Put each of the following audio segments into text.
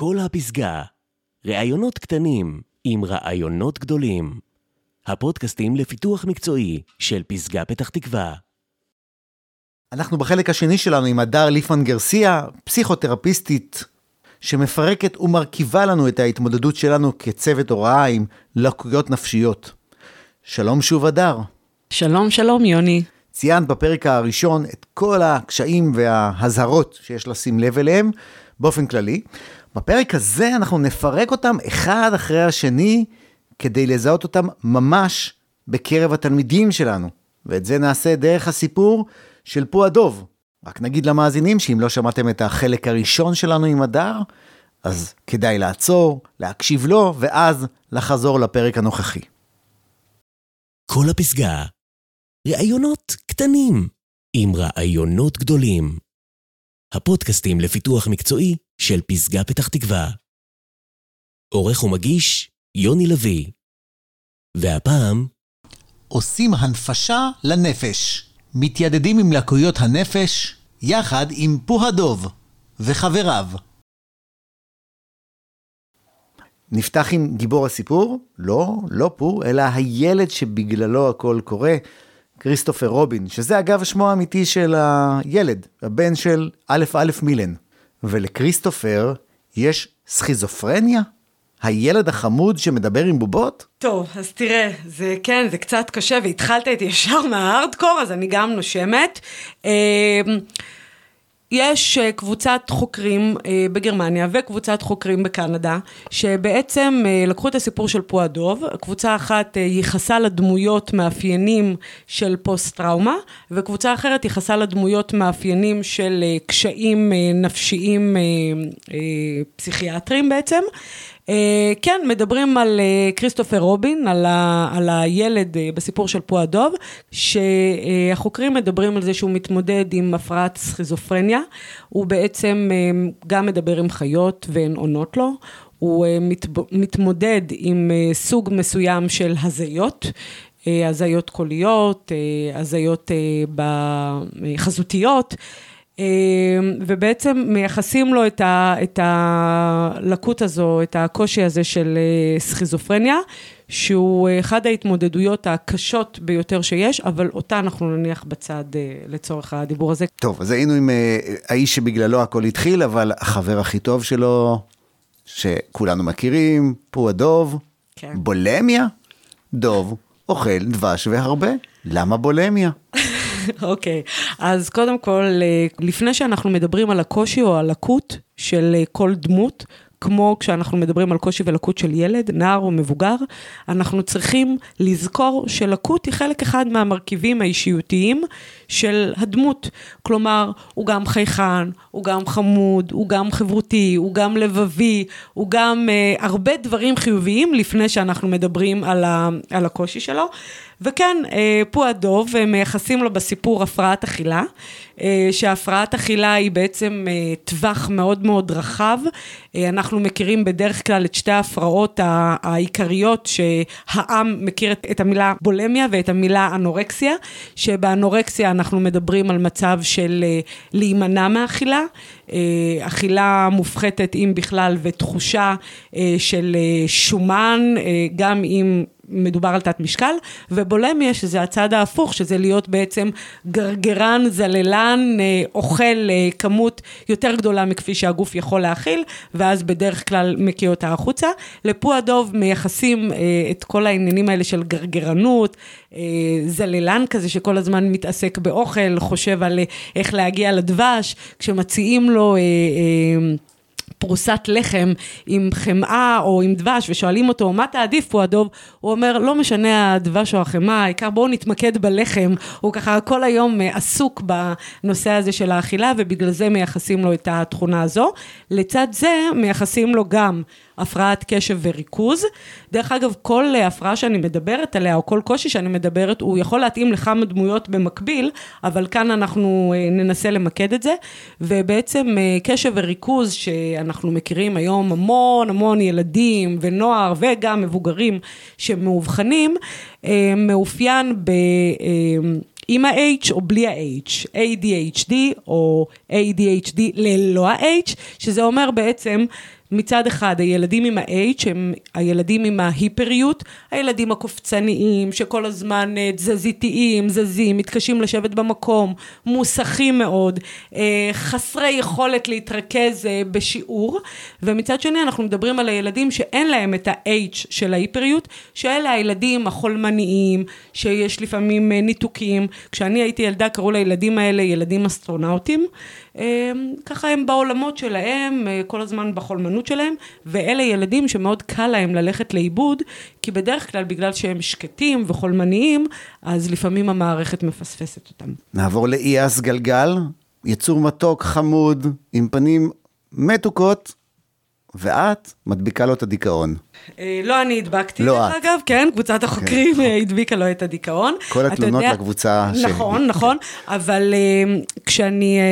כל הפסגה. ראיונות קטנים עם רעיונות גדולים. הפודקאסטים לפיתוח מקצועי של פסגה פתח תקווה. אנחנו בחלק השני שלנו עם הדר ליפמן גרסיה, פסיכותרפיסטית, שמפרקת ומרכיבה לנו את ההתמודדות שלנו כצוות הוראה עם לקויות נפשיות. שלום שוב הדר. שלום, שלום, יוני. ציינת בפרק הראשון את כל הקשיים והאזהרות שיש לשים לב אליהם באופן כללי. בפרק הזה אנחנו נפרק אותם אחד אחרי השני כדי לזהות אותם ממש בקרב התלמידים שלנו. ואת זה נעשה דרך הסיפור של פו הדוב. רק נגיד למאזינים שאם לא שמעתם את החלק הראשון שלנו עם הדר, אז כדאי לעצור, להקשיב לו, ואז לחזור לפרק הנוכחי. כל הפסגה. ראיונות קטנים עם רעיונות גדולים. הפודקאסטים לפיתוח מקצועי של פסגה פתח תקווה. עורך ומגיש יוני לוי. והפעם, עושים הנפשה לנפש. מתיידדים עם לקויות הנפש, יחד עם פו הדוב וחבריו. נפתח עם גיבור הסיפור, לא, לא פו, אלא הילד שבגללו הכל קורה, כריסטופר רובין, שזה אגב שמו האמיתי של הילד, הבן של א' א' מילן. ולכריסטופר יש סכיזופרניה? הילד החמוד שמדבר עם בובות? טוב, אז תראה, זה כן, זה קצת קשה, והתחלת איתי ישר מההארדקור, אז אני גם נושמת. אה, יש אה, קבוצת חוקרים אה, בגרמניה וקבוצת חוקרים בקנדה, שבעצם אה, לקחו את הסיפור של פועדוב, קבוצה אחת ייחסה לדמויות מאפיינים של פוסט-טראומה, וקבוצה אחרת ייחסה לדמויות מאפיינים של קשיים נפשיים פסיכיאטריים בעצם. Uh, כן, מדברים על uh, כריסטופר רובין, על, ה, על הילד uh, בסיפור של פועדוב, שהחוקרים מדברים על זה שהוא מתמודד עם הפרעת סכיזופרניה, הוא בעצם גם מדבר עם חיות והן עונות לו, הוא מת, מתמודד עם סוג מסוים של הזיות. הזיות קוליות, הזיות חזותיות. אמ, ובעצם מייחסים לו את, ה, את הלקות הזו, את הקושי הזה של אה, סכיזופרניה, שהוא אחד ההתמודדויות הקשות ביותר שיש, אבל אותה אנחנו נניח בצד אה, לצורך הדיבור הזה. טוב, אז היינו עם אה, האיש שבגללו הכל התחיל, אבל החבר הכי טוב שלו, שכולנו מכירים, פו הדוב, כן. בולמיה, דוב, אוכל דבש והרבה, למה בולמיה? אוקיי. אז קודם כל, אה, לפני שאנחנו מדברים על הקושי או הלקות של אה, כל דמות, כמו כשאנחנו מדברים על קושי ולקות של ילד, נער או מבוגר, אנחנו צריכים לזכור שלקות היא חלק אחד מהמרכיבים האישיותיים של הדמות. כלומר, הוא גם חייכן, הוא גם חמוד, הוא גם חברותי, הוא גם לבבי, הוא גם uh, הרבה דברים חיוביים לפני שאנחנו מדברים על, ה, על הקושי שלו. וכן, אה, פועדוב, מייחסים לו בסיפור הפרעת אכילה, אה, שהפרעת אכילה היא בעצם אה, טווח מאוד מאוד רחב. אנחנו מכירים בדרך כלל את שתי ההפרעות העיקריות שהעם מכיר את המילה בולמיה ואת המילה אנורקסיה, שבאנורקסיה אנחנו מדברים על מצב של להימנע מאכילה. אכילה מופחתת אם בכלל ותחושה של שומן, גם אם מדובר על תת משקל, ובולמיה, שזה הצד ההפוך, שזה להיות בעצם גרגרן, זללן, אה, אוכל אה, כמות יותר גדולה מכפי שהגוף יכול להכיל, ואז בדרך כלל מקיא אותה החוצה. לפוע דוב מייחסים אה, את כל העניינים האלה של גרגרנות, זללן כזה שכל הזמן מתעסק באוכל, חושב על איך להגיע לדבש, כשמציעים לו... פרוסת לחם עם חמאה או עם דבש, ושואלים אותו, מה תעדיף הוא הדוב? הוא אומר, לא משנה הדבש או החמאה, העיקר בואו נתמקד בלחם. הוא ככה כל היום אה, עסוק בנושא הזה של האכילה, ובגלל זה מייחסים לו את התכונה הזו. לצד זה מייחסים לו גם הפרעת קשב וריכוז. דרך אגב, כל הפרעה שאני מדברת עליה, או כל קושי שאני מדברת, הוא יכול להתאים לכמה דמויות במקביל, אבל כאן אנחנו אה, ננסה למקד את זה. ובעצם אה, קשב וריכוז, שאנחנו מכירים היום המון המון ילדים ונוער וגם מבוגרים שמאובחנים, אה, מאופיין ב... עם ה-H או בלי ה-H, ADHD או ADHD ללא ה-H, שזה אומר בעצם מצד אחד, הילדים עם ה-H הם הילדים עם ההיפריות, הילדים הקופצניים, שכל הזמן אה, תזזיתיים, זזים, מתקשים לשבת במקום, מוסכים מאוד, אה, חסרי יכולת להתרכז אה, בשיעור, ומצד שני אנחנו מדברים על הילדים שאין להם את ה-H של ההיפריות, שאלה הילדים החולמניים, שיש לפעמים ניתוקים. כשאני הייתי ילדה קראו לילדים האלה ילדים אסטרונאוטים. ככה הם בעולמות שלהם, כל הזמן בחולמנות שלהם, ואלה ילדים שמאוד קל להם ללכת לאיבוד, כי בדרך כלל בגלל שהם שקטים וחולמניים, אז לפעמים המערכת מפספסת אותם. נעבור לאייס גלגל, יצור מתוק, חמוד, עם פנים מתוקות, ואת מדביקה לו את הדיכאון. אה, לא אני הדבקתי, לא דרך את. אגב, כן, קבוצת החוקרים כן. הדביקה לו את הדיכאון. כל התלונות יודע- לקבוצה ש- נכון, נכון, אבל אה, כשאני אה,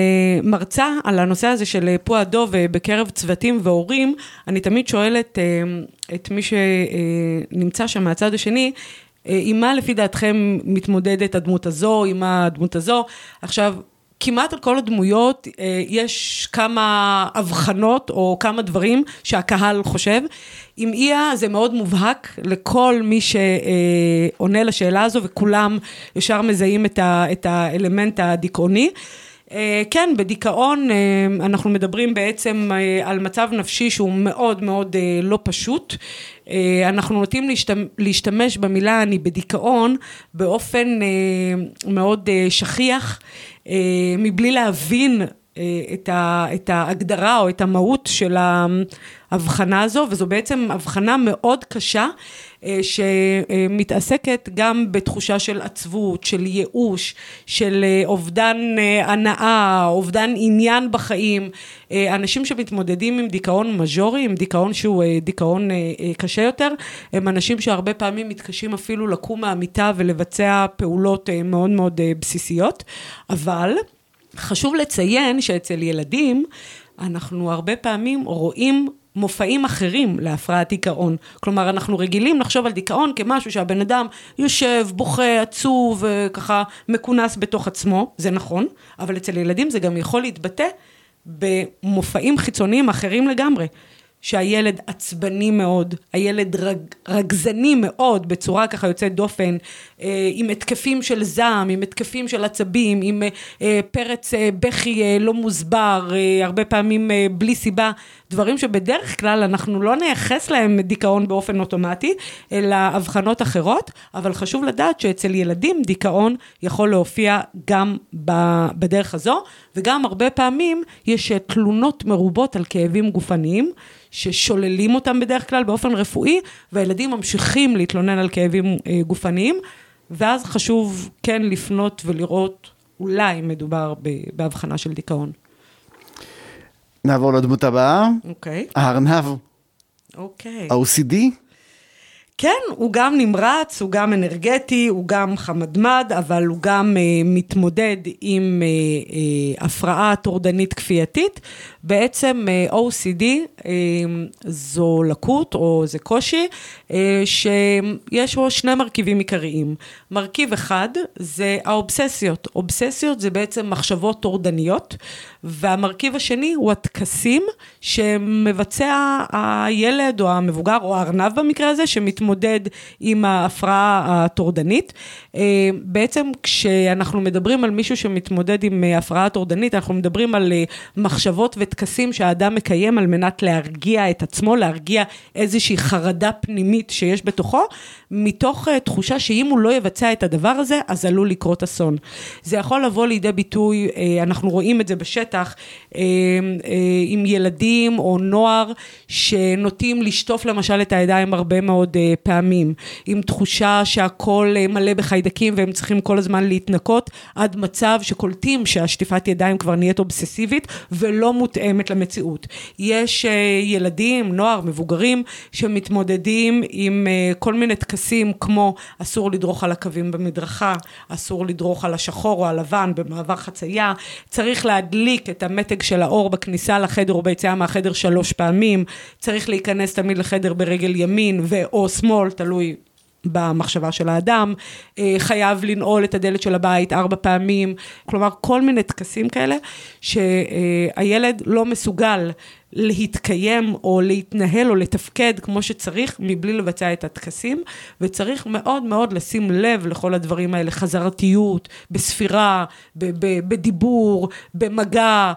מרצה על הנושא הזה של אה, פוע דוב אה, בקרב צוותים והורים, אני תמיד שואלת אה, את מי שנמצא שם מהצד השני, אה, עם מה לפי דעתכם מתמודדת הדמות הזו, עם מה הדמות הזו? עכשיו, כמעט על כל הדמויות אה, יש כמה הבחנות או כמה דברים שהקהל חושב. עם איה זה מאוד מובהק לכל מי שעונה לשאלה הזו וכולם ישר מזהים את, ה, את האלמנט הדיכאוני. אה, כן, בדיכאון אה, אנחנו מדברים בעצם אה, על מצב נפשי שהוא מאוד מאוד לא פשוט. אנחנו נוטים להשתמש, במילה אני בדיכאון באופן מאוד שכיח, מבלי להבין את, ה, את ההגדרה או את המהות של ההבחנה הזו, וזו בעצם הבחנה מאוד קשה, אה, שמתעסקת גם בתחושה של עצבות, של ייאוש, של אה, אובדן אה, הנאה, אובדן עניין בחיים. אנשים שמתמודדים עם דיכאון מז'ורי, עם דיכאון שהוא דיכאון קשה יותר, הם אנשים שהרבה פעמים מתקשים אפילו לקום מהמיטה ולבצע פעולות מאוד מאוד בסיסיות, אבל חשוב לציין שאצל ילדים אנחנו הרבה פעמים רואים מופעים אחרים להפרעת דיכאון. כלומר, אנחנו רגילים לחשוב על דיכאון כמשהו שהבן אדם יושב, בוכה, עצוב, ככה מכונס בתוך עצמו, זה נכון, אבל אצל ילדים זה גם יכול להתבטא במופעים חיצוניים אחרים לגמרי. שהילד עצבני מאוד, הילד רג, רגזני מאוד, בצורה ככה יוצאת דופן, אה, עם התקפים של זעם, עם התקפים של עצבים, עם אה, פרץ אה, בכי אה, לא מוסבר, אה, הרבה פעמים אה, בלי סיבה, דברים שבדרך כלל אנחנו לא נייחס להם דיכאון באופן אוטומטי, אלא הבחנות אחרות, אבל חשוב לדעת שאצל ילדים דיכאון יכול להופיע גם בדרך הזו, וגם הרבה פעמים יש תלונות מרובות על כאבים גופניים. ששוללים אותם בדרך כלל באופן רפואי, והילדים ממשיכים להתלונן על כאבים אה, גופניים, ואז חשוב כן לפנות ולראות אולי מדובר בהבחנה של דיכאון. נעבור לדמות הבאה. אוקיי. הארנב. אוקיי. ה-OCD? כן, הוא גם נמרץ, הוא גם אנרגטי, הוא גם חמדמד, אבל הוא גם אה, מתמודד עם אה, אה, הפרעה טורדנית כפייתית. בעצם אה, OCD אה, זו לקות או זה קושי אה, שיש בו שני מרכיבים עיקריים. מרכיב אחד זה האובססיות. אובססיות זה בעצם מחשבות טורדניות, והמרכיב השני הוא הטקסים שמבצע הילד או המבוגר או הארנב במקרה הזה, שמתמודד עם ההפרעה הטורדנית. בעצם כשאנחנו מדברים על מישהו שמתמודד עם הפרעה טורדנית, אנחנו מדברים על מחשבות וטקסים שהאדם מקיים על מנת להרגיע את עצמו, להרגיע איזושהי חרדה פנימית שיש בתוכו, מתוך תחושה שאם הוא לא יבצע את הדבר הזה, אז עלול לקרות אסון. זה יכול לבוא לידי ביטוי, אנחנו רואים את זה בשטח, עם ילדים או נוער שנוטים לשטוף למשל את הידיים הרבה מאוד פעמים, עם תחושה שהכל מלא בחיידקים והם צריכים כל הזמן להתנקות, עד מצב שקולטים שהשטיפת ידיים כבר נהיית אובססיבית ולא מותאמת למציאות. יש ילדים, נוער, מבוגרים, שמתמודדים עם כל מיני טקסים כמו אסור לדרוך על הקווים במדרכה, אסור לדרוך על השחור או הלבן במעבר חצייה, צריך להדליק את המתג של האור בכניסה לחדר או ביציאה מהחדר שלוש פעמים, צריך להיכנס תמיד לחדר ברגל ימין ו/או שמאל, תלוי במחשבה של האדם, חייב לנעול את הדלת של הבית ארבע פעמים, כלומר כל מיני טקסים כאלה שהילד לא מסוגל להתקיים או להתנהל או לתפקד כמו שצריך, מבלי לבצע את הטקסים, וצריך מאוד מאוד לשים לב לכל הדברים האלה, חזרתיות, בספירה, בדיבור, במגע.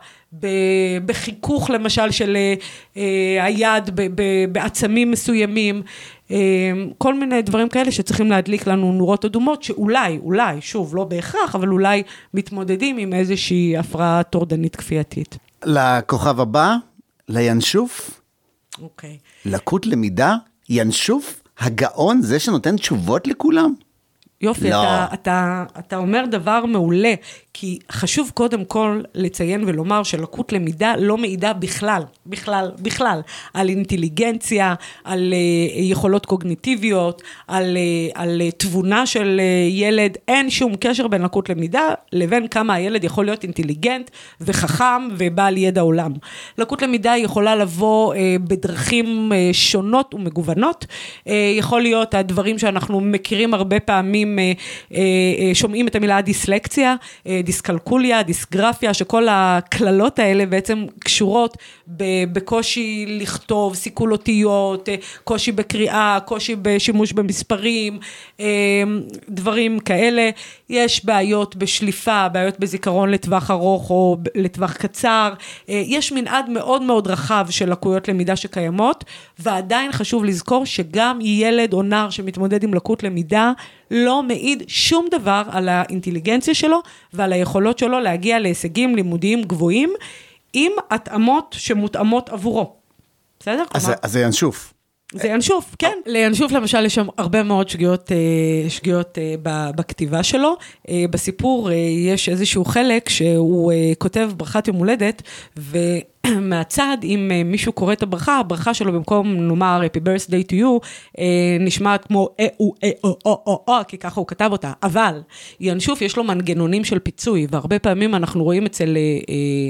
בחיכוך למשל של אה, היד בעצמים מסוימים, אה, כל מיני דברים כאלה שצריכים להדליק לנו נורות אדומות, שאולי, אולי, שוב, לא בהכרח, אבל אולי מתמודדים עם איזושהי הפרעה טורדנית כפייתית. לכוכב הבא, לינשוף. אוקיי. לקות למידה, ינשוף, הגאון, זה שנותן תשובות לכולם? יופי, לא. אתה, אתה, אתה אומר דבר מעולה, כי חשוב קודם כל לציין ולומר שלקות למידה לא מעידה בכלל, בכלל, בכלל, על אינטליגנציה, על uh, יכולות קוגניטיביות, על, uh, על uh, תבונה של uh, ילד, אין שום קשר בין לקות למידה לבין כמה הילד יכול להיות אינטליגנט וחכם ובעל ידע עולם. לקות למידה יכולה לבוא uh, בדרכים uh, שונות ומגוונות, uh, יכול להיות הדברים שאנחנו מכירים הרבה פעמים, uh, uh, uh, שומעים את המילה דיסלקציה, דיסקלקוליה, דיסגרפיה, שכל הקללות האלה בעצם קשורות בקושי לכתוב, סיכול אותיות, אה, קושי בקריאה, קושי בשימוש במספרים, אה, דברים כאלה. יש בעיות בשליפה, בעיות בזיכרון לטווח ארוך או לטווח קצר. אה, יש מנעד מאוד מאוד רחב של לקויות למידה שקיימות, ועדיין חשוב לזכור שגם ילד או נער שמתמודד עם לקות למידה, לא מעיד שום דבר על האינטליגנציה שלו ועל היכולות שלו להגיע להישגים לימודיים גבוהים, עם התאמות שמותאמות עבורו. בסדר? אז, אז זה ינשוף. זה ינשוף, כן. לינשוף למשל יש שם הרבה מאוד שגיאות, אה, שגיאות אה, בכתיבה שלו. אה, בסיפור יש איזשהו חלק שהוא כותב ברכת יום הולדת. מהצד, אם uh, מישהו קורא את הברכה, הברכה שלו במקום נאמר Happy birthday to you, uh, נשמעת כמו אה או אה או או או או, כי ככה הוא כתב אותה. אבל ינשוף יש לו מנגנונים של פיצוי, והרבה פעמים אנחנו רואים אצל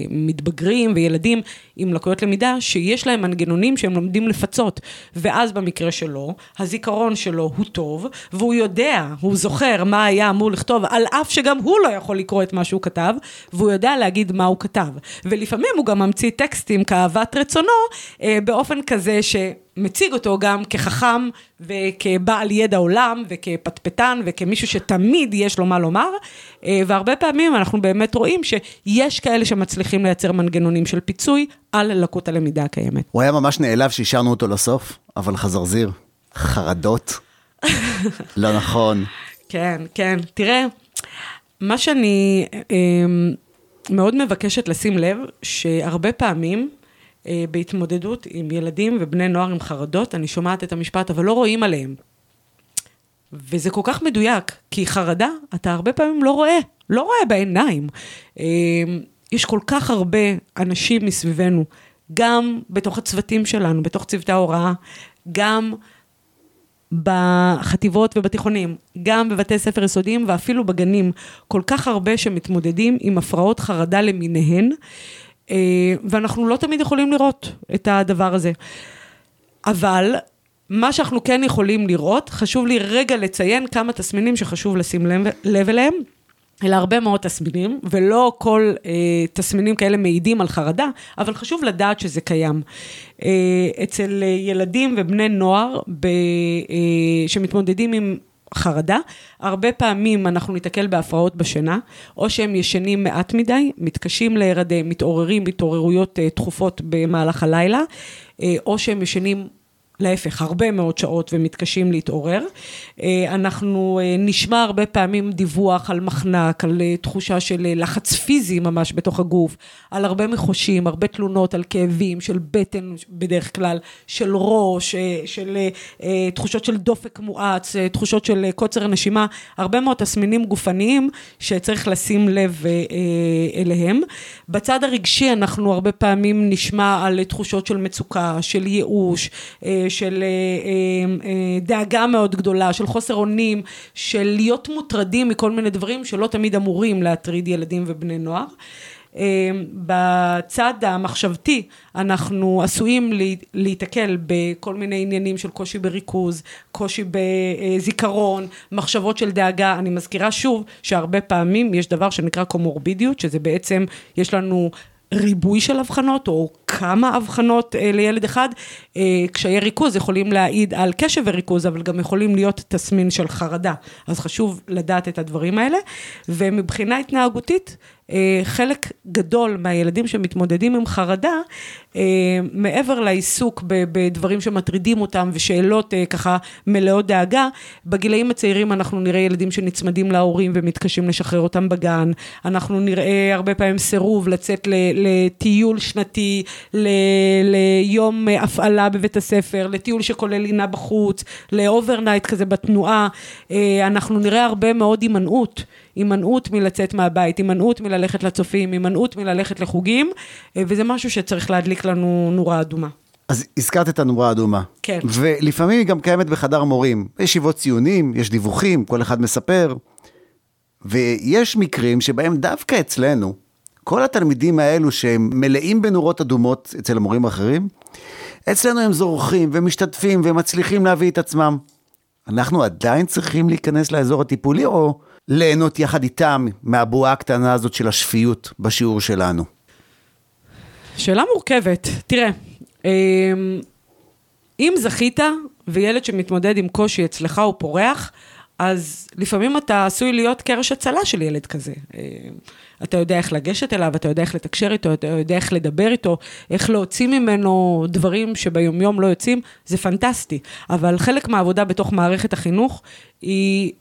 מתבגרים וילדים עם לקויות למידה, שיש להם מנגנונים שהם לומדים לפצות. ואז במקרה שלו, הזיכרון שלו הוא טוב, והוא יודע, הוא זוכר מה היה אמור לכתוב, על אף שגם הוא לא יכול לקרוא את מה שהוא כתב, והוא יודע להגיד מה הוא כתב. ולפעמים הוא גם ממציא טקסטים כאהבת רצונו, אה, באופן כזה שמציג אותו גם כחכם וכבעל ידע עולם וכפטפטן וכמישהו שתמיד יש לו מה לומר, אה, והרבה פעמים אנחנו באמת רואים שיש כאלה שמצליחים לייצר מנגנונים של פיצוי על לקות הלמידה הקיימת. הוא היה ממש נעלב שהשארנו אותו לסוף, אבל חזרזיר, חרדות, לא נכון. כן, כן, תראה, מה שאני... מאוד מבקשת לשים לב שהרבה פעמים אה, בהתמודדות עם ילדים ובני נוער עם חרדות, אני שומעת את המשפט, אבל לא רואים עליהם. וזה כל כך מדויק, כי חרדה, אתה הרבה פעמים לא רואה, לא רואה בעיניים. אה, יש כל כך הרבה אנשים מסביבנו, גם בתוך הצוותים שלנו, בתוך צוותי ההוראה, גם בחטיבות ובתיכונים, גם בבתי ספר יסודיים ואפילו בגנים, כל כך הרבה שמתמודדים עם הפרעות חרדה למיניהן, אה, ואנחנו לא תמיד יכולים לראות את הדבר הזה. אבל מה שאנחנו כן יכולים לראות, חשוב לי רגע לציין כמה תסמינים שחשוב לשים לב, לב אליהם. אלא הרבה מאוד תסמינים, ולא כל אה, תסמינים כאלה מעידים על חרדה, אבל חשוב לדעת שזה קיים. אה, אצל ילדים ובני נוער ב, אה, שמתמודדים עם חרדה, הרבה פעמים אנחנו ניתקל בהפרעות בשינה, או שהם ישנים מעט מדי, מתקשים להירדם, מתעוררים בהתעוררויות אה, תכופות במהלך הלילה, אה, או שהם ישנים להפך, הרבה מאוד שעות ומתקשים להתעורר. אה, אנחנו אה, נשמע הרבה פעמים דיווח על מחנק, על אה, תחושה של לחץ פיזי ממש בתוך הגוף, על הרבה מחושים, הרבה תלונות על כאבים של בטן בדרך כלל, של ראש, של תחושות של דופק מואץ, תחושות של קוצר נשימה, הרבה מאוד תסמינים גופניים שצריך לשים לב אליהם. בצד הרגשי אנחנו הרבה פעמים נשמע על תחושות של מצוקה, של ייאוש, של אה, אה, אה, דאגה מאוד גדולה, של חוסר אונים, של להיות מוטרדים מכל מיני דברים שלא תמיד אמורים להטריד ילדים ובני נוער. בצד המחשבתי אנחנו עשויים להיתקל בכל מיני עניינים של קושי בריכוז, קושי בזיכרון, מחשבות של דאגה. אני מזכירה שוב שהרבה פעמים יש דבר שנקרא קומורבידיות, שזה בעצם, יש לנו ריבוי של אבחנות, או כמה אבחנות אה, לילד אחד. אה, קשיי ריכוז יכולים להעיד על קשב וריכוז, אבל גם יכולים להיות תסמין של חרדה. אז חשוב לדעת את הדברים האלה. ומבחינה התנהגותית, חלק גדול מהילדים שמתמודדים עם חרדה, אה, מעבר לעיסוק בדברים שמטרידים אותם ושאלות אה, ככה מלאות דאגה, בגילאים הצעירים אנחנו נראה ילדים שנצמדים להורים ומתקשים לשחרר אותם בגן, אנחנו נראה הרבה פעמים סירוב לצאת לטיול שנתי, ליום הפעלה בבית הספר, לטיול שכולל לינה בחוץ, ל overnight כזה בתנועה, אנחנו נראה הרבה מאוד הימנעות. הימנעות מלצאת מהבית, הימנעות מללכת לצופים, הימנעות מללכת לחוגים, אה, וזה משהו שצריך להדליק לנו נורה אדומה. אז הזכרת את הנורה האדומה. כן. ולפעמים היא גם קיימת בחדר מורים. ישיבות ציונים, יש דיווחים, כל אחד מספר. ויש מקרים שבהם דווקא אצלנו, כל התלמידים האלו שהם מלאים בנורות אדומות אצל המורים האחרים, אצלנו הם זורחים ומשתתפים ומצליחים להביא את עצמם. אנחנו עדיין צריכים להיכנס לאזור הטיפולי, או ליהנות יחד איתם מהבועה הקטנה הזאת של השפיות בשיעור שלנו? שאלה מורכבת. תראה, אמ, אם זכית וילד שמתמודד עם קושי אצלך הוא פורח, אז לפעמים אתה עשוי להיות קרש הצלה של ילד כזה. אמ, אתה יודע איך לגשת אליו, אתה יודע איך לתקשר איתו, אתה יודע איך לדבר איתו, איך להוציא ממנו דברים שביומיום לא יוצאים, זה פנטסטי. אבל חלק מהעבודה בתוך מערכת החינוך היא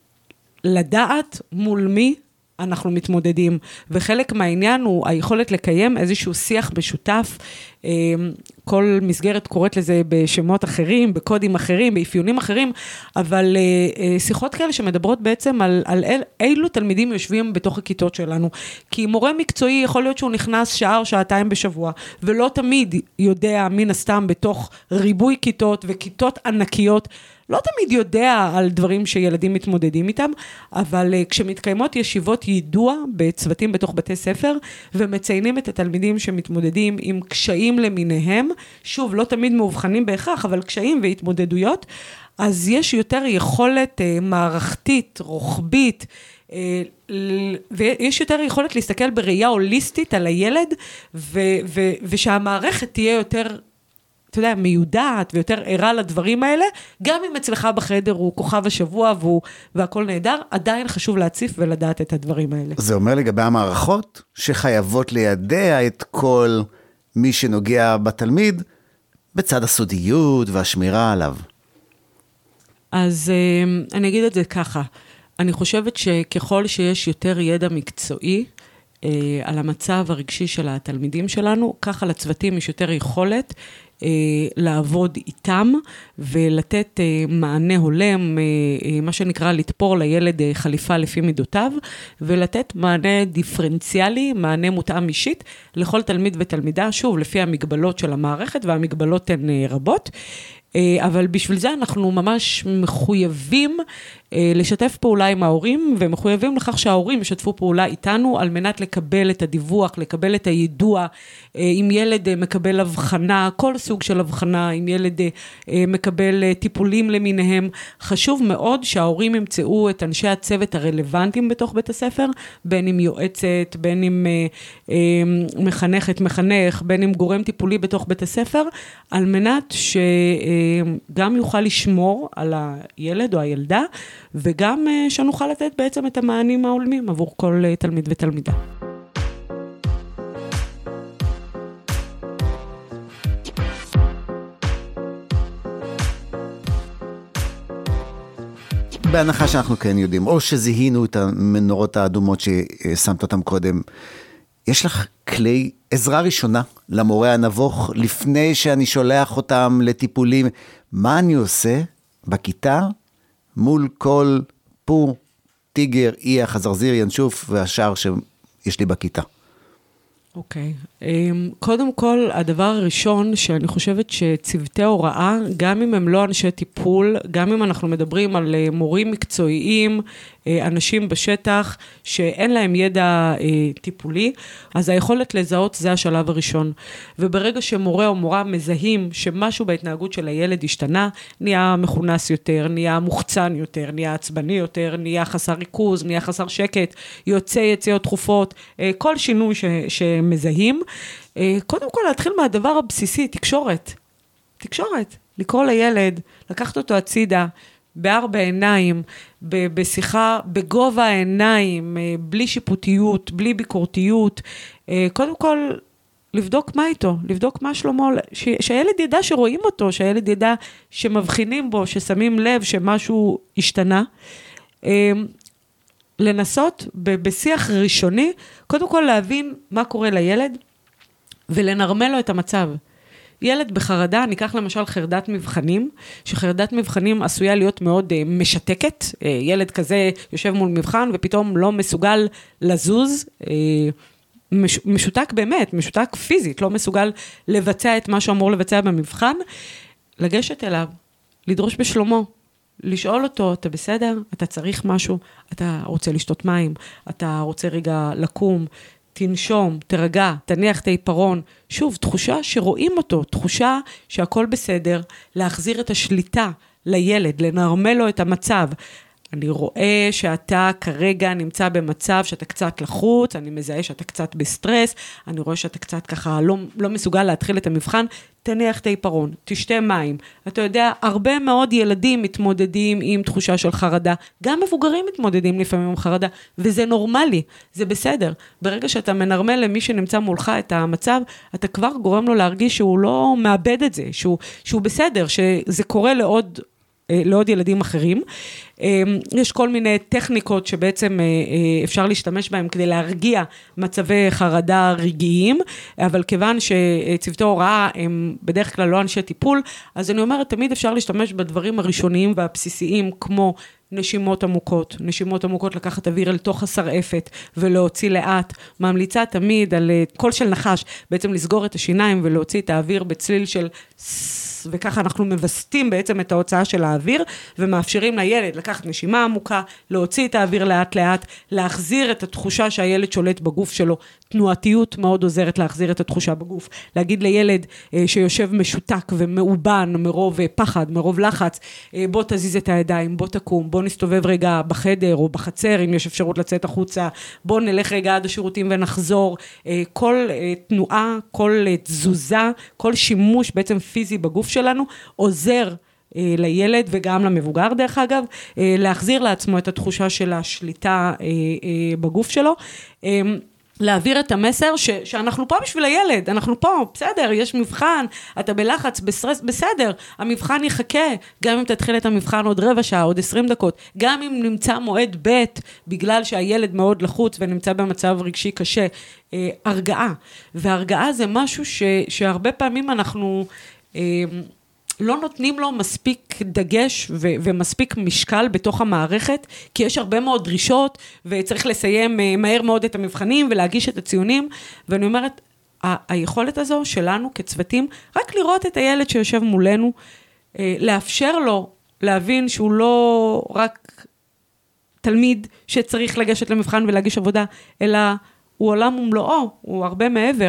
לדעת מול מי אנחנו מתמודדים, וחלק מהעניין הוא היכולת לקיים איזשהו שיח משותף. אמ, כל מסגרת קוראת לזה בשמות אחרים, בקודים אחרים, באפיונים אחרים, אבל אה, אה, שיחות כאלה שמדברות בעצם על, על אל, אילו תלמידים יושבים בתוך הכיתות שלנו. כי מורה מקצועי, יכול להיות שהוא נכנס שעה או שעתיים בשבוע, ולא תמיד יודע, מן הסתם, בתוך ריבוי כיתות וכיתות ענקיות, לא תמיד יודע על דברים שילדים מתמודדים איתם, אבל uh, כשמתקיימות ישיבות יידוע בצוותים בתוך בתי ספר, ומציינים את התלמידים שמתמודדים עם קשיים למיניהם, שוב, לא תמיד מאובחנים בהכרח, אבל קשיים והתמודדויות, אז יש יותר יכולת uh, מערכתית, רוחבית, uh, ויש יותר יכולת להסתכל בראייה הוליסטית על הילד, ושהמערכת תהיה יותר אתה יודע, מיודעת ויותר ערה לדברים האלה, גם אם אצלך בחדר הוא כוכב השבוע והוא, והכל נהדר, עדיין חשוב להציף ולדעת את הדברים האלה. זה אומר לגבי המערכות שחייבות לידע את כל מי שנוגע בתלמיד בצד הסודיות והשמירה עליו. אז אה, אני אגיד את זה ככה, אני חושבת שככל שיש יותר ידע מקצועי, אה, על המצב הרגשי של התלמידים שלנו, ככה לצוותים יש יותר יכולת לעבוד איתם ולתת אה, מענה הולם, אה, מה שנקרא לתפור לילד חליפה לפי מידותיו, ולתת מענה דיפרנציאלי, מענה מותאם אישית לכל תלמיד ותלמידה, שוב, לפי המגבלות של המערכת, והמגבלות הן רבות. אבל בשביל זה אנחנו ממש מחויבים אה, לשתף פעולה עם ההורים, ומחויבים לכך שההורים ישתפו פעולה איתנו על מנת לקבל את הדיווח, לקבל את היידוע, אה, אם ילד אה, מקבל הבחנה, כל סוג של הבחנה, אם ילד מקבל טיפולים למיניהם. חשוב מאוד שההורים ימצאו את אנשי הצוות הרלוונטיים בתוך בית הספר, בין אם יועצת, בין אם מחנכת, מחנך, בין אם גורם טיפולי בתוך בית הספר, על מנת שגם יוכל לשמור על הילד או הילדה. וגם אה, שנוכל לתת בעצם את המענים ההולמים עבור כל אה, תלמיד ותלמידה. בהנחה שאנחנו כן יודעים, או שזיהינו את המנורות האדומות ששמת אותן קודם, יש לך כלי עזרה ראשונה למורה הנבוך לפני שאני שולח אותם לטיפולים? מה אני עושה בכיתה מול כל פור, טיגר, אי, החזרזיר, ינשוף והשאר שיש לי בכיתה. אוקיי. Okay. אמ, קודם כל, הדבר הראשון שאני חושבת שצוותי הוראה, גם אם הם לא אנשי טיפול, גם אם אנחנו מדברים על אה, מורים מקצועיים אנשים בשטח שאין להם ידע אה, טיפולי, אז היכולת לזהות זה השלב הראשון. וברגע שמורה או מורה מזהים שמשהו בהתנהגות של הילד השתנה, נהיה מכונס יותר, נהיה מוחצן יותר, נהיה עצבני יותר, נהיה חסר ריכוז, נהיה חסר שקט, יוצא יציאות תכופות, אה, כל שינוי ש, שמזהים. אה, קודם כל להתחיל מהדבר הבסיסי, תקשורת. תקשורת. לקרוא לילד, לקחת אותו הצידה, בארבע עיניים, בשיחה בגובה העיניים, אה, בלי שיפוטיות, בלי ביקורתיות. אה, קודם כל, לבדוק מה איתו, לבדוק מה שלמה, ש- שהילד ידע שרואים אותו, שהילד ידע שמבחינים בו, ששמים לב שמשהו השתנה. אה, לנסות בשיח ראשוני, קודם כל להבין מה קורה לילד ולנרמל לו את המצב. ילד בחרדה, ניקח למשל חרדת מבחנים, שחרדת מבחנים עשויה להיות מאוד uh, משתקת. Uh, ילד כזה יושב מול מבחן ופתאום לא מסוגל לזוז. Uh, מש, משותק באמת, משותק פיזית, לא מסוגל לבצע את מה שהוא אמור לבצע במבחן. לגשת אליו, לדרוש בשלומו, לשאול אותו, אתה בסדר? אתה צריך משהו? אתה רוצה לשתות מים? אתה רוצה רגע לקום? תנשום, תרגע, תניח את העיפרון. שוב, תחושה שרואים אותו, תחושה שהכל בסדר, להחזיר את השליטה לילד, לנרמל לו את המצב. אני רואה שאתה כרגע נמצא במצב שאתה קצת לחוץ, אני מזהה שאתה קצת בסטרס, אני רואה שאתה קצת ככה לא, לא מסוגל להתחיל את המבחן, תניח את העיפרון, תשתה מים. אתה יודע, הרבה מאוד ילדים מתמודדים עם תחושה של חרדה, גם מבוגרים מתמודדים לפעמים עם חרדה, וזה נורמלי, זה בסדר. ברגע שאתה מנרמל למי שנמצא מולך את המצב, אתה כבר גורם לו להרגיש שהוא לא מאבד את זה, שהוא, שהוא בסדר, שזה קורה לעוד... לעוד ילדים אחרים. יש כל מיני טכניקות שבעצם אפשר להשתמש בהן כדי להרגיע מצבי חרדה רגעיים, אבל כיוון שצוותי הוראה הם בדרך כלל לא אנשי טיפול, אז אני אומרת, תמיד אפשר להשתמש בדברים הראשוניים והבסיסיים, כמו נשימות עמוקות, נשימות עמוקות לקחת אוויר אל תוך השרעפת ולהוציא לאט. ממליצה תמיד על קול של נחש, בעצם לסגור את השיניים ולהוציא את האוויר בצליל של וככה אנחנו מווסתים בעצם את ההוצאה של האוויר, ומאפשרים לילד לקחת נשימה עמוקה, להוציא את האוויר לאט לאט, להחזיר את התחושה שהילד שולט בגוף שלו. תנועתיות מאוד עוזרת להחזיר את התחושה בגוף. להגיד לילד אה, שיושב משותק ומאובן מרוב אה, פחד, מרוב לחץ, אה, בוא תזיז את הידיים, בוא תקום, בוא נסתובב רגע בחדר או בחצר, אם יש אפשרות לצאת החוצה, בוא נלך רגע עד השירותים ונחזור. אה, כל אה, תנועה, כל אה, תזוזה, כל שימוש בעצם פיזי בגוף שלנו עוזר אה, לילד וגם למבוגר דרך אגב, אה, להחזיר לעצמו את התחושה של השליטה אה, בגוף שלו. להעביר את המסר ש, שאנחנו פה בשביל הילד, אנחנו פה, בסדר, יש מבחן, אתה בלחץ, בסטרס, בסדר, המבחן יחכה, גם אם תתחיל את המבחן עוד רבע שעה, עוד עשרים דקות, גם אם נמצא מועד ב' בגלל שהילד מאוד לחוץ ונמצא במצב רגשי קשה, אה, הרגעה. והרגעה זה משהו ש, שהרבה פעמים אנחנו... אה, לא נותנים לו מספיק דגש ו- ומספיק משקל בתוך המערכת, כי יש הרבה מאוד דרישות, וצריך לסיים uh, מהר מאוד את המבחנים ולהגיש את הציונים, ואני אומרת, ה- היכולת הזו שלנו כצוותים, רק לראות את הילד שיושב מולנו, uh, לאפשר לו להבין שהוא לא רק תלמיד שצריך לגשת למבחן ולהגיש עבודה, אלא הוא עולם ומלואו, הוא הרבה מעבר.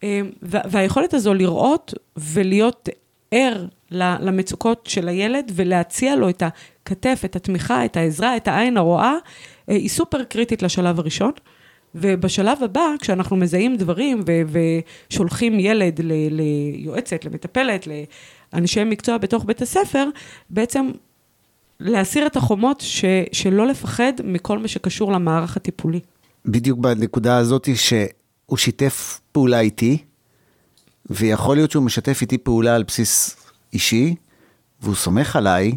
Uh, והיכולת הזו לראות ולהיות ער למצוקות של הילד ולהציע לו את הכתף, את התמיכה, את העזרה, את העין הרואה, היא סופר קריטית לשלב הראשון. ובשלב הבא, כשאנחנו מזהים דברים ו- ושולחים ילד ל- ליועצת, למטפלת, לאנשי מקצוע בתוך בית הספר, בעצם להסיר את החומות ש- שלא לפחד מכל מה שקשור למערך הטיפולי. בדיוק בנקודה הזאת שהוא שיתף פעולה איתי, ויכול להיות שהוא משתף איתי פעולה על בסיס אישי, והוא סומך עליי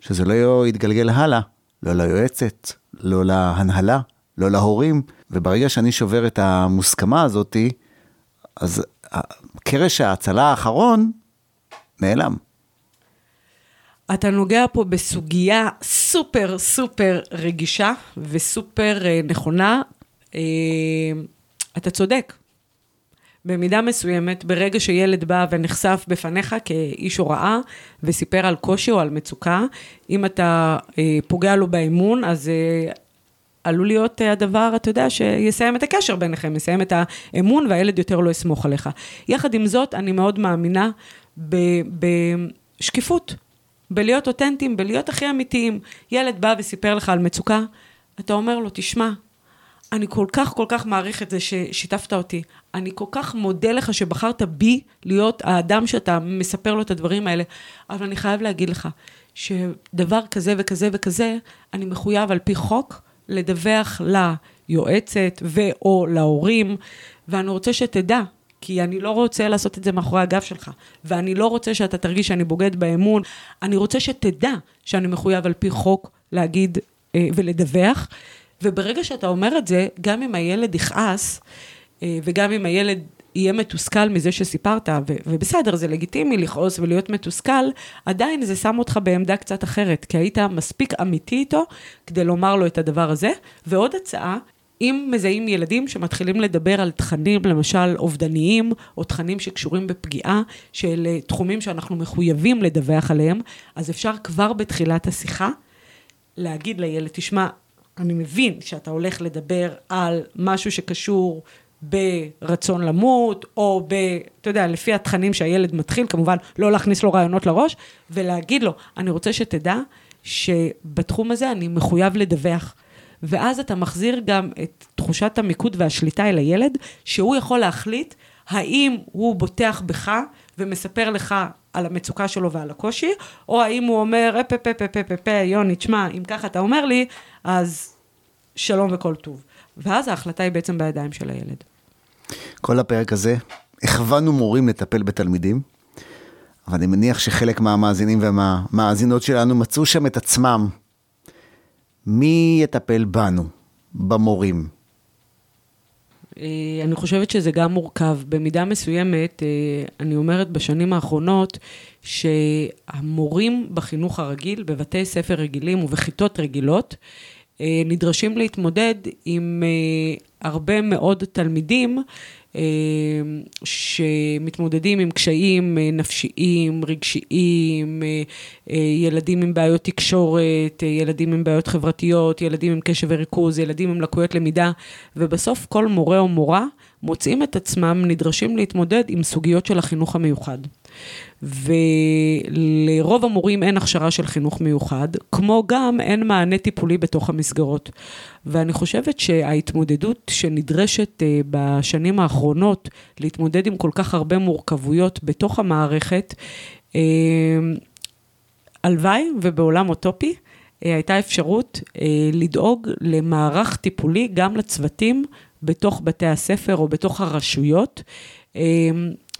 שזה לא יתגלגל הלאה, לא ליועצת, לא להנהלה, לא להורים, וברגע שאני שובר את המוסכמה הזאתי, אז קרש ההצלה האחרון נעלם. אתה נוגע פה בסוגיה סופר סופר רגישה וסופר נכונה. אתה צודק. במידה מסוימת, ברגע שילד בא ונחשף בפניך כאיש הוראה וסיפר על קושי או על מצוקה, אם אתה אה, פוגע לו באמון, אז אה, עלול להיות אה, הדבר, אתה יודע, שיסיים את הקשר ביניכם, יסיים את האמון והילד יותר לא יסמוך עליך. יחד עם זאת, אני מאוד מאמינה בשקיפות, בלהיות אותנטיים, בלהיות הכי אמיתיים. ילד בא וסיפר לך על מצוקה, אתה אומר לו, תשמע, אני כל כך כל כך מעריך את זה ששיתפת אותי. אני כל כך מודה לך שבחרת בי להיות האדם שאתה מספר לו את הדברים האלה, אבל אני חייב להגיד לך שדבר כזה וכזה וכזה, אני מחויב על פי חוק לדווח ליועצת ו/או להורים, ואני רוצה שתדע, כי אני לא רוצה לעשות את זה מאחורי הגב שלך, ואני לא רוצה שאתה תרגיש שאני בוגד באמון, אני רוצה שתדע שאני מחויב על פי חוק להגיד אה, ולדווח, וברגע שאתה אומר את זה, גם אם הילד יכעס, אה, וגם אם הילד יהיה מתוסכל מזה שסיפרת, ו- ובסדר, זה לגיטימי לכעוס ולהיות מתוסכל, עדיין זה שם אותך בעמדה קצת אחרת, כי היית מספיק אמיתי איתו כדי לומר לו את הדבר הזה. ועוד הצעה, אם מזהים ילדים שמתחילים לדבר על תכנים, למשל אובדניים, או תכנים שקשורים בפגיעה, של אה, תחומים שאנחנו מחויבים לדווח עליהם, אז אפשר כבר בתחילת השיחה להגיד לילד, תשמע, אני מבין שאתה הולך לדבר על משהו שקשור ברצון למות, או ב... אתה יודע, לפי התכנים שהילד מתחיל, כמובן, לא להכניס לו רעיונות לראש, ולהגיד לו, אני רוצה שתדע שבתחום הזה אני מחויב לדווח. ואז אתה מחזיר גם את תחושת המיקוד והשליטה אל הילד, שהוא יכול להחליט האם הוא בוטח בך ומספר לך על המצוקה שלו ועל הקושי, או האם הוא אומר, פה פה פה פה פה פה, יוני, תשמע, אם ככה אתה אומר לי, אז שלום וכל טוב. ואז ההחלטה היא בעצם בידיים של הילד. כל הפרק הזה, הכוונו מורים לטפל בתלמידים, אבל אני מניח שחלק מהמאזינים והמאזינות שלנו מצאו שם את עצמם. מי יטפל בנו, במורים? אה, אני חושבת שזה גם מורכב. במידה מסוימת, אה, אני אומרת בשנים האחרונות, שהמורים בחינוך הרגיל, בבתי ספר רגילים ובכיתות רגילות, נדרשים להתמודד עם הרבה מאוד תלמידים אה, שמתמודדים עם קשיים אה, נפשיים, רגשיים, אה, ילדים עם בעיות תקשורת, ילדים עם בעיות חברתיות, ילדים עם קשב וריכוז, ילדים עם לקויות למידה, ובסוף כל מורה או מורה מוצאים את עצמם נדרשים להתמודד עם סוגיות של החינוך המיוחד. ולרוב המורים אין הכשרה של חינוך מיוחד, כמו גם אין מענה טיפולי בתוך המסגרות. ואני חושבת שההתמודדות שנדרשת אה, בשנים האחרונות להתמודד עם כל כך הרבה מורכבויות בתוך המערכת, אה, הלוואי ובעולם אוטופי אה, הייתה אפשרות לדאוג למערך טיפולי גם לצוותים בתוך בתי הספר או בתוך הרשויות.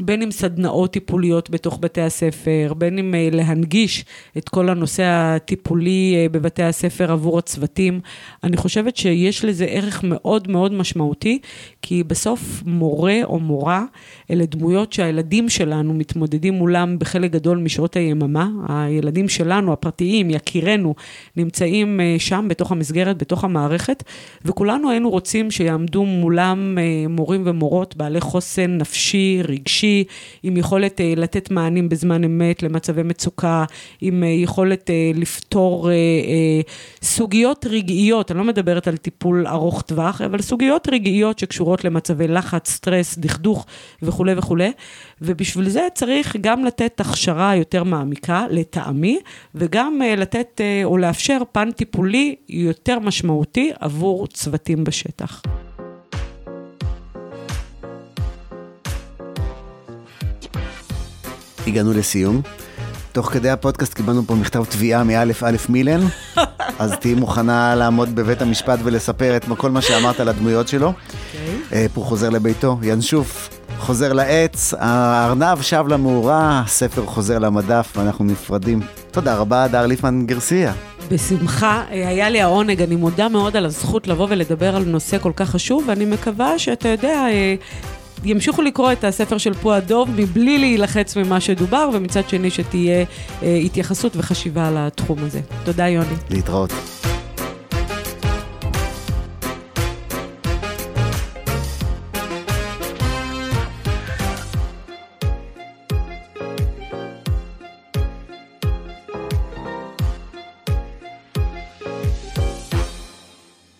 בין אם סדנאות טיפוליות בתוך בתי הספר, בין אם אה, להנגיש את כל הנושא הטיפולי אה, בבתי הספר עבור הצוותים. אני חושבת שיש לזה ערך מאוד מאוד משמעותי, כי בסוף מורה או מורה אלה דמויות שהילדים שלנו מתמודדים מולם בחלק גדול משעות היממה. הילדים שלנו, הפרטיים, יקירנו, נמצאים אה, שם בתוך המסגרת, בתוך המערכת, וכולנו היינו רוצים שיעמדו מולם מורים ומורות בעלי חוסן נפשי, רגשי. אישי, עם יכולת אה, לתת מענים בזמן אמת למצבי מצוקה, עם אה, יכולת אה, לפתור סוגיות רגעיות, אני לא מדברת על טיפול ארוך טווח, אבל סוגיות רגעיות שקשורות למצבי לחץ, סטרס, דכדוך וכולי וכולי, ובשביל זה צריך גם לתת הכשרה יותר מעמיקה, לטעמי, וגם לתת או לאפשר פן טיפולי יותר משמעותי עבור צוותים בשטח. הגענו לסיום. תוך כדי הפודקאסט קיבלנו פה מכתב תביעה מאלף אלף מילן, אז תהיי מוכנה לעמוד בבית המשפט ולספר את כל מה שאמרת על הדמויות שלו. Okay. אוקיי. אה, הוא חוזר לביתו, ינשוף חוזר לעץ, הארנב שב למאורה, הספר חוזר למדף ואנחנו נפרדים. תודה רבה, דר ליפמן גרסיה. בשמחה, אה, היה לי העונג, אני מודה מאוד על הזכות לבוא ולדבר על נושא כל כך חשוב, ואני מקווה שאתה יודע, אה, ימשיכו לקרוא את הספר של פועה דוב מבלי להילחץ ממה שדובר, ומצד שני שתהיה אה, התייחסות וחשיבה על התחום הזה. תודה, יוני. להתראות.